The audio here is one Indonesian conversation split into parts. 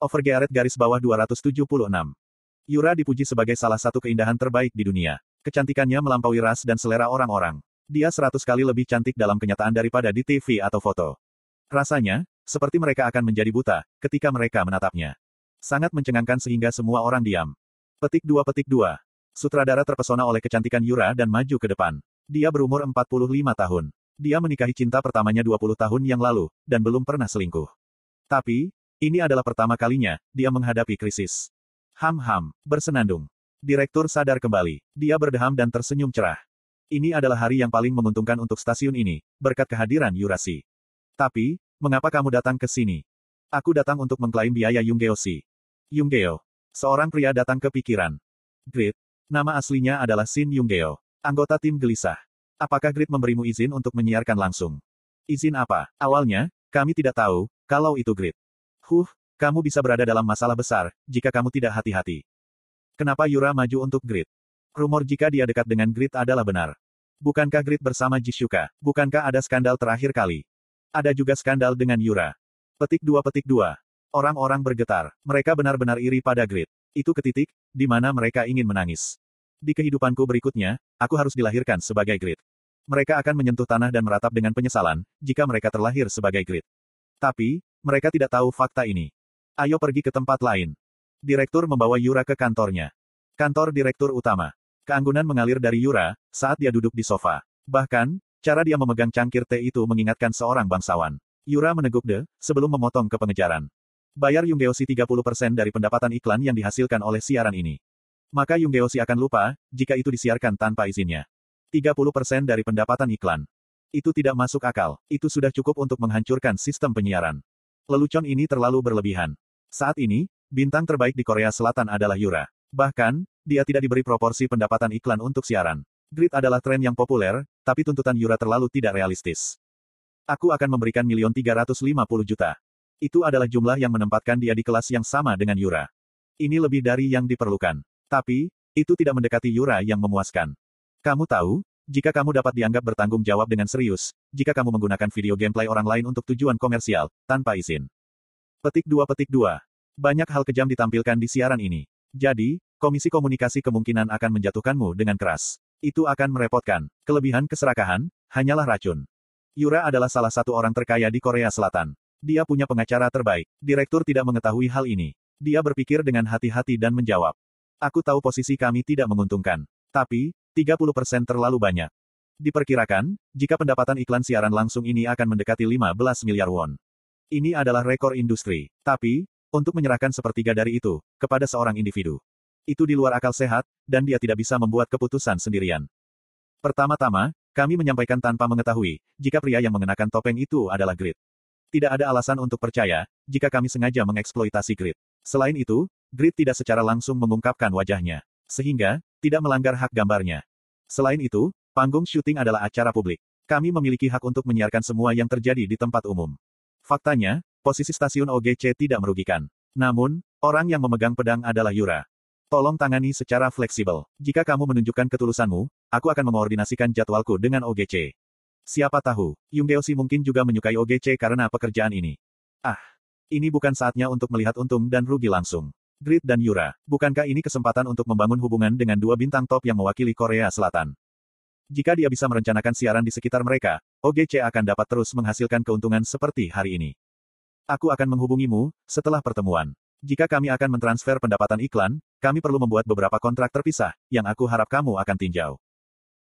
Overgearet garis bawah 276. Yura dipuji sebagai salah satu keindahan terbaik di dunia. Kecantikannya melampaui ras dan selera orang-orang. Dia seratus kali lebih cantik dalam kenyataan daripada di TV atau foto. Rasanya, seperti mereka akan menjadi buta, ketika mereka menatapnya. Sangat mencengangkan sehingga semua orang diam. Petik 2 Petik 2. Sutradara terpesona oleh kecantikan Yura dan maju ke depan. Dia berumur 45 tahun. Dia menikahi cinta pertamanya 20 tahun yang lalu, dan belum pernah selingkuh. Tapi, ini adalah pertama kalinya, dia menghadapi krisis. Ham-ham, bersenandung. Direktur sadar kembali. Dia berdeham dan tersenyum cerah. Ini adalah hari yang paling menguntungkan untuk stasiun ini, berkat kehadiran Yurasi. Tapi, mengapa kamu datang ke sini? Aku datang untuk mengklaim biaya Yunggeosi. Yunggeo. Seorang pria datang ke pikiran. Grit. Nama aslinya adalah Shin Yunggeo. Anggota tim gelisah. Apakah Grit memberimu izin untuk menyiarkan langsung? Izin apa? Awalnya, kami tidak tahu, kalau itu Grit. Huh, kamu bisa berada dalam masalah besar, jika kamu tidak hati-hati. Kenapa Yura maju untuk Grid? Rumor jika dia dekat dengan Grid adalah benar. Bukankah Grid bersama Jishuka? Bukankah ada skandal terakhir kali? Ada juga skandal dengan Yura. Petik dua petik dua. Orang-orang bergetar. Mereka benar-benar iri pada Grid. Itu ketitik, di mana mereka ingin menangis. Di kehidupanku berikutnya, aku harus dilahirkan sebagai Grid. Mereka akan menyentuh tanah dan meratap dengan penyesalan, jika mereka terlahir sebagai Grid. Tapi, mereka tidak tahu fakta ini. Ayo pergi ke tempat lain. Direktur membawa Yura ke kantornya. Kantor direktur utama. Keanggunan mengalir dari Yura, saat dia duduk di sofa. Bahkan, cara dia memegang cangkir teh itu mengingatkan seorang bangsawan. Yura meneguk de, sebelum memotong ke pengejaran. Bayar Yunggeosi 30% dari pendapatan iklan yang dihasilkan oleh siaran ini. Maka Yunggeosi akan lupa, jika itu disiarkan tanpa izinnya. 30% dari pendapatan iklan. Itu tidak masuk akal. Itu sudah cukup untuk menghancurkan sistem penyiaran. Lelucon ini terlalu berlebihan. Saat ini, bintang terbaik di Korea Selatan adalah Yura. Bahkan, dia tidak diberi proporsi pendapatan iklan untuk siaran. Grid adalah tren yang populer, tapi tuntutan Yura terlalu tidak realistis. Aku akan memberikan milion 350 juta. Itu adalah jumlah yang menempatkan dia di kelas yang sama dengan Yura. Ini lebih dari yang diperlukan. Tapi, itu tidak mendekati Yura yang memuaskan. Kamu tahu, jika kamu dapat dianggap bertanggung jawab dengan serius, jika kamu menggunakan video gameplay orang lain untuk tujuan komersial, tanpa izin. Petik 2 Petik 2. Banyak hal kejam ditampilkan di siaran ini. Jadi, Komisi Komunikasi kemungkinan akan menjatuhkanmu dengan keras. Itu akan merepotkan. Kelebihan keserakahan, hanyalah racun. Yura adalah salah satu orang terkaya di Korea Selatan. Dia punya pengacara terbaik. Direktur tidak mengetahui hal ini. Dia berpikir dengan hati-hati dan menjawab. Aku tahu posisi kami tidak menguntungkan. Tapi, 30% terlalu banyak. Diperkirakan, jika pendapatan iklan siaran langsung ini akan mendekati 15 miliar won. Ini adalah rekor industri. Tapi, untuk menyerahkan sepertiga dari itu, kepada seorang individu. Itu di luar akal sehat, dan dia tidak bisa membuat keputusan sendirian. Pertama-tama, kami menyampaikan tanpa mengetahui, jika pria yang mengenakan topeng itu adalah Grid. Tidak ada alasan untuk percaya, jika kami sengaja mengeksploitasi Grid. Selain itu, Grid tidak secara langsung mengungkapkan wajahnya. Sehingga, tidak melanggar hak gambarnya. Selain itu, panggung syuting adalah acara publik. Kami memiliki hak untuk menyiarkan semua yang terjadi di tempat umum. Faktanya, posisi stasiun OGC tidak merugikan. Namun, orang yang memegang pedang adalah Yura. Tolong tangani secara fleksibel. Jika kamu menunjukkan ketulusanmu, aku akan mengordinasikan jadwalku dengan OGC. Siapa tahu, Yunggeosi mungkin juga menyukai OGC karena pekerjaan ini. Ah, ini bukan saatnya untuk melihat untung dan rugi langsung. Grid dan Yura, bukankah ini kesempatan untuk membangun hubungan dengan dua bintang top yang mewakili Korea Selatan? Jika dia bisa merencanakan siaran di sekitar mereka, OGC akan dapat terus menghasilkan keuntungan seperti hari ini. Aku akan menghubungimu setelah pertemuan. Jika kami akan mentransfer pendapatan iklan, kami perlu membuat beberapa kontrak terpisah, yang aku harap kamu akan tinjau.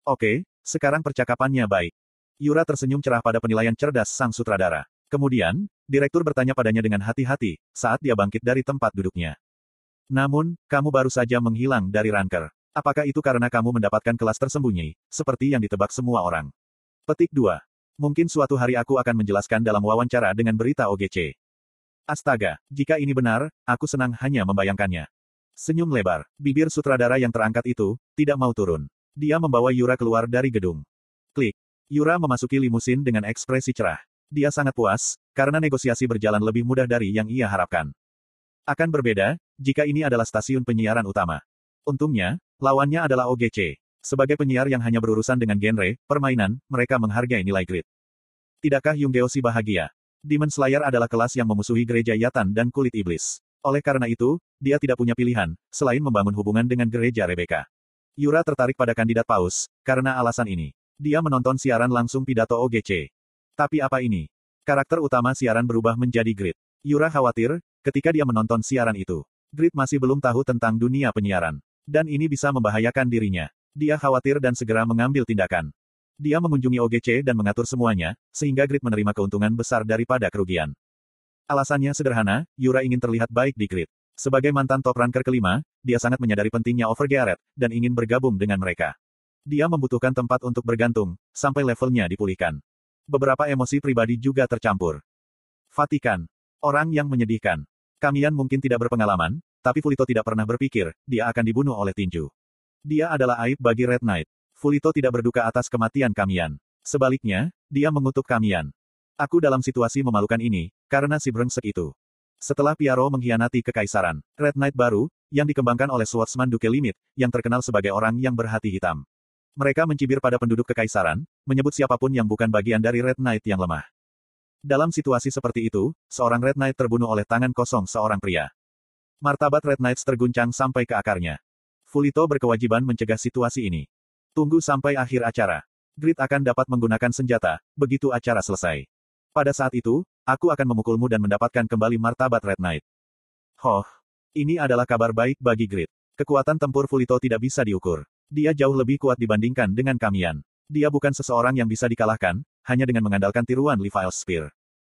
Oke, sekarang percakapannya baik. Yura tersenyum cerah pada penilaian cerdas sang sutradara. Kemudian, direktur bertanya padanya dengan hati-hati, saat dia bangkit dari tempat duduknya. Namun, kamu baru saja menghilang dari ranker. Apakah itu karena kamu mendapatkan kelas tersembunyi, seperti yang ditebak semua orang? Petik 2. Mungkin suatu hari aku akan menjelaskan dalam wawancara dengan berita OGC. Astaga, jika ini benar, aku senang hanya membayangkannya. Senyum lebar, bibir sutradara yang terangkat itu, tidak mau turun. Dia membawa Yura keluar dari gedung. Klik. Yura memasuki limusin dengan ekspresi cerah. Dia sangat puas, karena negosiasi berjalan lebih mudah dari yang ia harapkan. Akan berbeda, jika ini adalah stasiun penyiaran utama. Untungnya, lawannya adalah OGC. Sebagai penyiar yang hanya berurusan dengan genre, permainan, mereka menghargai nilai grid. Tidakkah Yunggeosi bahagia? Demon Slayer adalah kelas yang memusuhi gereja Yatan dan kulit iblis. Oleh karena itu, dia tidak punya pilihan, selain membangun hubungan dengan gereja Rebecca. Yura tertarik pada kandidat paus, karena alasan ini. Dia menonton siaran langsung pidato OGC. Tapi apa ini? Karakter utama siaran berubah menjadi Grit. Yura khawatir, ketika dia menonton siaran itu. Grit masih belum tahu tentang dunia penyiaran. Dan ini bisa membahayakan dirinya. Dia khawatir dan segera mengambil tindakan. Dia mengunjungi OGC dan mengatur semuanya, sehingga Grit menerima keuntungan besar daripada kerugian. Alasannya sederhana, Yura ingin terlihat baik di grid. Sebagai mantan top ranker kelima, dia sangat menyadari pentingnya over Garrett, dan ingin bergabung dengan mereka. Dia membutuhkan tempat untuk bergantung, sampai levelnya dipulihkan. Beberapa emosi pribadi juga tercampur. Vatikan. Orang yang menyedihkan. Kamian mungkin tidak berpengalaman, tapi Fulito tidak pernah berpikir, dia akan dibunuh oleh tinju. Dia adalah aib bagi Red Knight. Fulito tidak berduka atas kematian Kamian. Sebaliknya, dia mengutuk Kamian. Aku dalam situasi memalukan ini, karena si brengsek itu. Setelah Piaro mengkhianati kekaisaran, Red Knight baru, yang dikembangkan oleh Swordsman Duke Limit, yang terkenal sebagai orang yang berhati hitam. Mereka mencibir pada penduduk kekaisaran, menyebut siapa pun yang bukan bagian dari Red Knight yang lemah. Dalam situasi seperti itu, seorang Red Knight terbunuh oleh tangan kosong seorang pria. Martabat Red Knights terguncang sampai ke akarnya. Fulito berkewajiban mencegah situasi ini. Tunggu sampai akhir acara. Grid akan dapat menggunakan senjata, begitu acara selesai. Pada saat itu, aku akan memukulmu dan mendapatkan kembali martabat Red Knight. Hoh, ini adalah kabar baik bagi Grid. Kekuatan tempur Fulito tidak bisa diukur. Dia jauh lebih kuat dibandingkan dengan Kamian. Dia bukan seseorang yang bisa dikalahkan, hanya dengan mengandalkan tiruan Levi's Spear.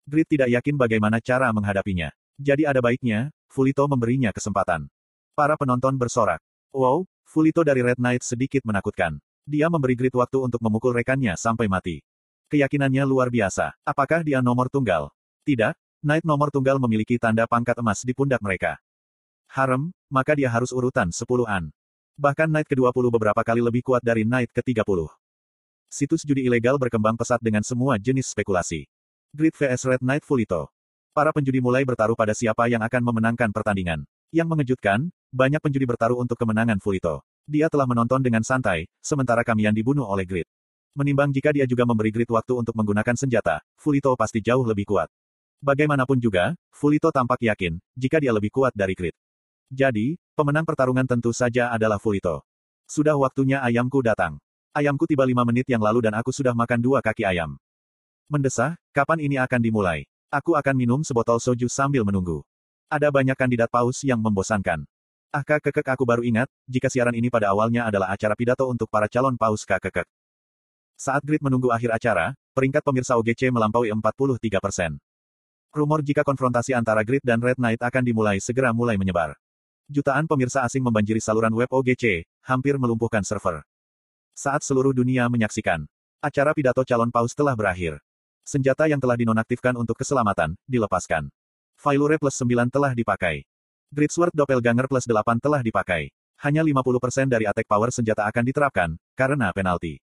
Grid tidak yakin bagaimana cara menghadapinya. Jadi ada baiknya, Fulito memberinya kesempatan. Para penonton bersorak. Wow, Fulito dari Red Knight sedikit menakutkan. Dia memberi Grid waktu untuk memukul rekannya sampai mati. Keyakinannya luar biasa. Apakah dia nomor tunggal? Tidak, Knight nomor tunggal memiliki tanda pangkat emas di pundak mereka. Harem, maka dia harus urutan 10-an. Bahkan Knight ke-20 beberapa kali lebih kuat dari Knight ke-30. Situs judi ilegal berkembang pesat dengan semua jenis spekulasi. Grid vs Red Knight Fulito. Para penjudi mulai bertaruh pada siapa yang akan memenangkan pertandingan. Yang mengejutkan, banyak penjudi bertaruh untuk kemenangan Fulito. Dia telah menonton dengan santai, sementara kami yang dibunuh oleh Grid. Menimbang jika dia juga memberi Grid waktu untuk menggunakan senjata, Fulito pasti jauh lebih kuat. Bagaimanapun juga, Fulito tampak yakin, jika dia lebih kuat dari Grid. Jadi, pemenang pertarungan tentu saja adalah Fulito. Sudah waktunya ayamku datang. Ayamku tiba lima menit yang lalu dan aku sudah makan dua kaki ayam. Mendesah, kapan ini akan dimulai? Aku akan minum sebotol soju sambil menunggu. Ada banyak kandidat paus yang membosankan. Ah kakek aku baru ingat, jika siaran ini pada awalnya adalah acara pidato untuk para calon paus kakek. Saat Grid menunggu akhir acara, peringkat pemirsa OGC melampaui 43 persen. Rumor jika konfrontasi antara Grid dan Red Knight akan dimulai segera mulai menyebar. Jutaan pemirsa asing membanjiri saluran web OGC, hampir melumpuhkan server. Saat seluruh dunia menyaksikan, acara pidato calon paus telah berakhir. Senjata yang telah dinonaktifkan untuk keselamatan, dilepaskan. Failure plus 9 telah dipakai. Gridsword Doppelganger plus 8 telah dipakai. Hanya 50% dari attack power senjata akan diterapkan, karena penalti.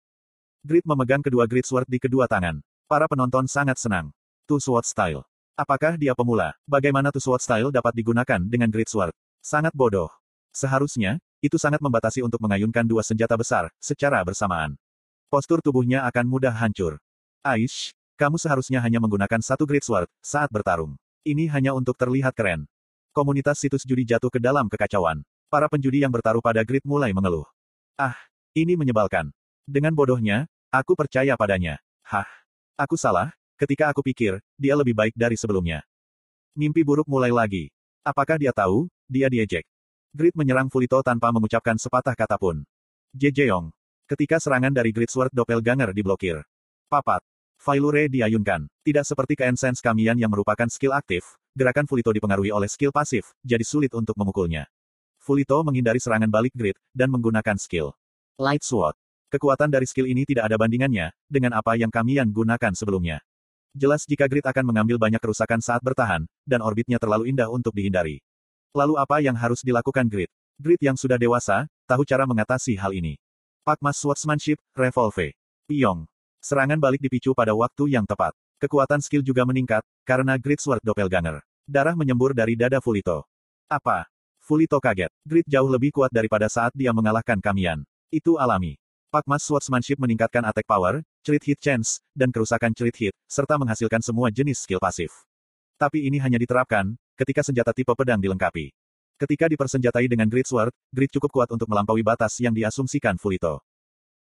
Grid memegang kedua Grid Sword di kedua tangan. Para penonton sangat senang. Two Sword Style. Apakah dia pemula? Bagaimana Two Sword Style dapat digunakan dengan Grid Sword? Sangat bodoh. Seharusnya, itu sangat membatasi untuk mengayunkan dua senjata besar, secara bersamaan. Postur tubuhnya akan mudah hancur. Aish, kamu seharusnya hanya menggunakan satu Great Sword saat bertarung. Ini hanya untuk terlihat keren. Komunitas situs judi jatuh ke dalam kekacauan. Para penjudi yang bertaruh pada grid mulai mengeluh. Ah, ini menyebalkan. Dengan bodohnya, Aku percaya padanya. Hah. Aku salah, ketika aku pikir, dia lebih baik dari sebelumnya. Mimpi buruk mulai lagi. Apakah dia tahu, dia diejek. Grid menyerang Fulito tanpa mengucapkan sepatah kata pun. Jejeong. Ketika serangan dari Grid Sword Doppelganger diblokir. Papat. Failure diayunkan. Tidak seperti ke Ensense Kamian yang merupakan skill aktif, gerakan Fulito dipengaruhi oleh skill pasif, jadi sulit untuk memukulnya. Fulito menghindari serangan balik Grid, dan menggunakan skill Light Sword. Kekuatan dari skill ini tidak ada bandingannya, dengan apa yang kamian gunakan sebelumnya. Jelas jika Grid akan mengambil banyak kerusakan saat bertahan, dan orbitnya terlalu indah untuk dihindari. Lalu apa yang harus dilakukan Grid? Grid yang sudah dewasa, tahu cara mengatasi hal ini. Pakmas Swordsmanship, Revolve. Piyong. Serangan balik dipicu pada waktu yang tepat. Kekuatan skill juga meningkat, karena Grid Sword Doppelganger. Darah menyembur dari dada Fulito. Apa? Fulito kaget. Grid jauh lebih kuat daripada saat dia mengalahkan Kamian. Itu alami. Pakmas Swordsmanship meningkatkan attack power, crit hit chance, dan kerusakan crit hit, serta menghasilkan semua jenis skill pasif. Tapi ini hanya diterapkan, ketika senjata tipe pedang dilengkapi. Ketika dipersenjatai dengan Great Sword, Grid cukup kuat untuk melampaui batas yang diasumsikan Fulito.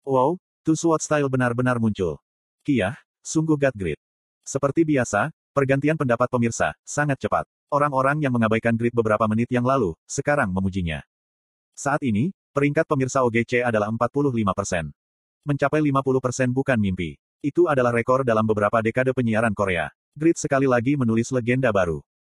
Wow, Two Sword Style benar-benar muncul. Kia, sungguh God Grid. Seperti biasa, pergantian pendapat pemirsa, sangat cepat. Orang-orang yang mengabaikan Grid beberapa menit yang lalu, sekarang memujinya. Saat ini, peringkat pemirsa OGC adalah 45%. Mencapai 50% bukan mimpi. Itu adalah rekor dalam beberapa dekade penyiaran Korea. Grid sekali lagi menulis legenda baru.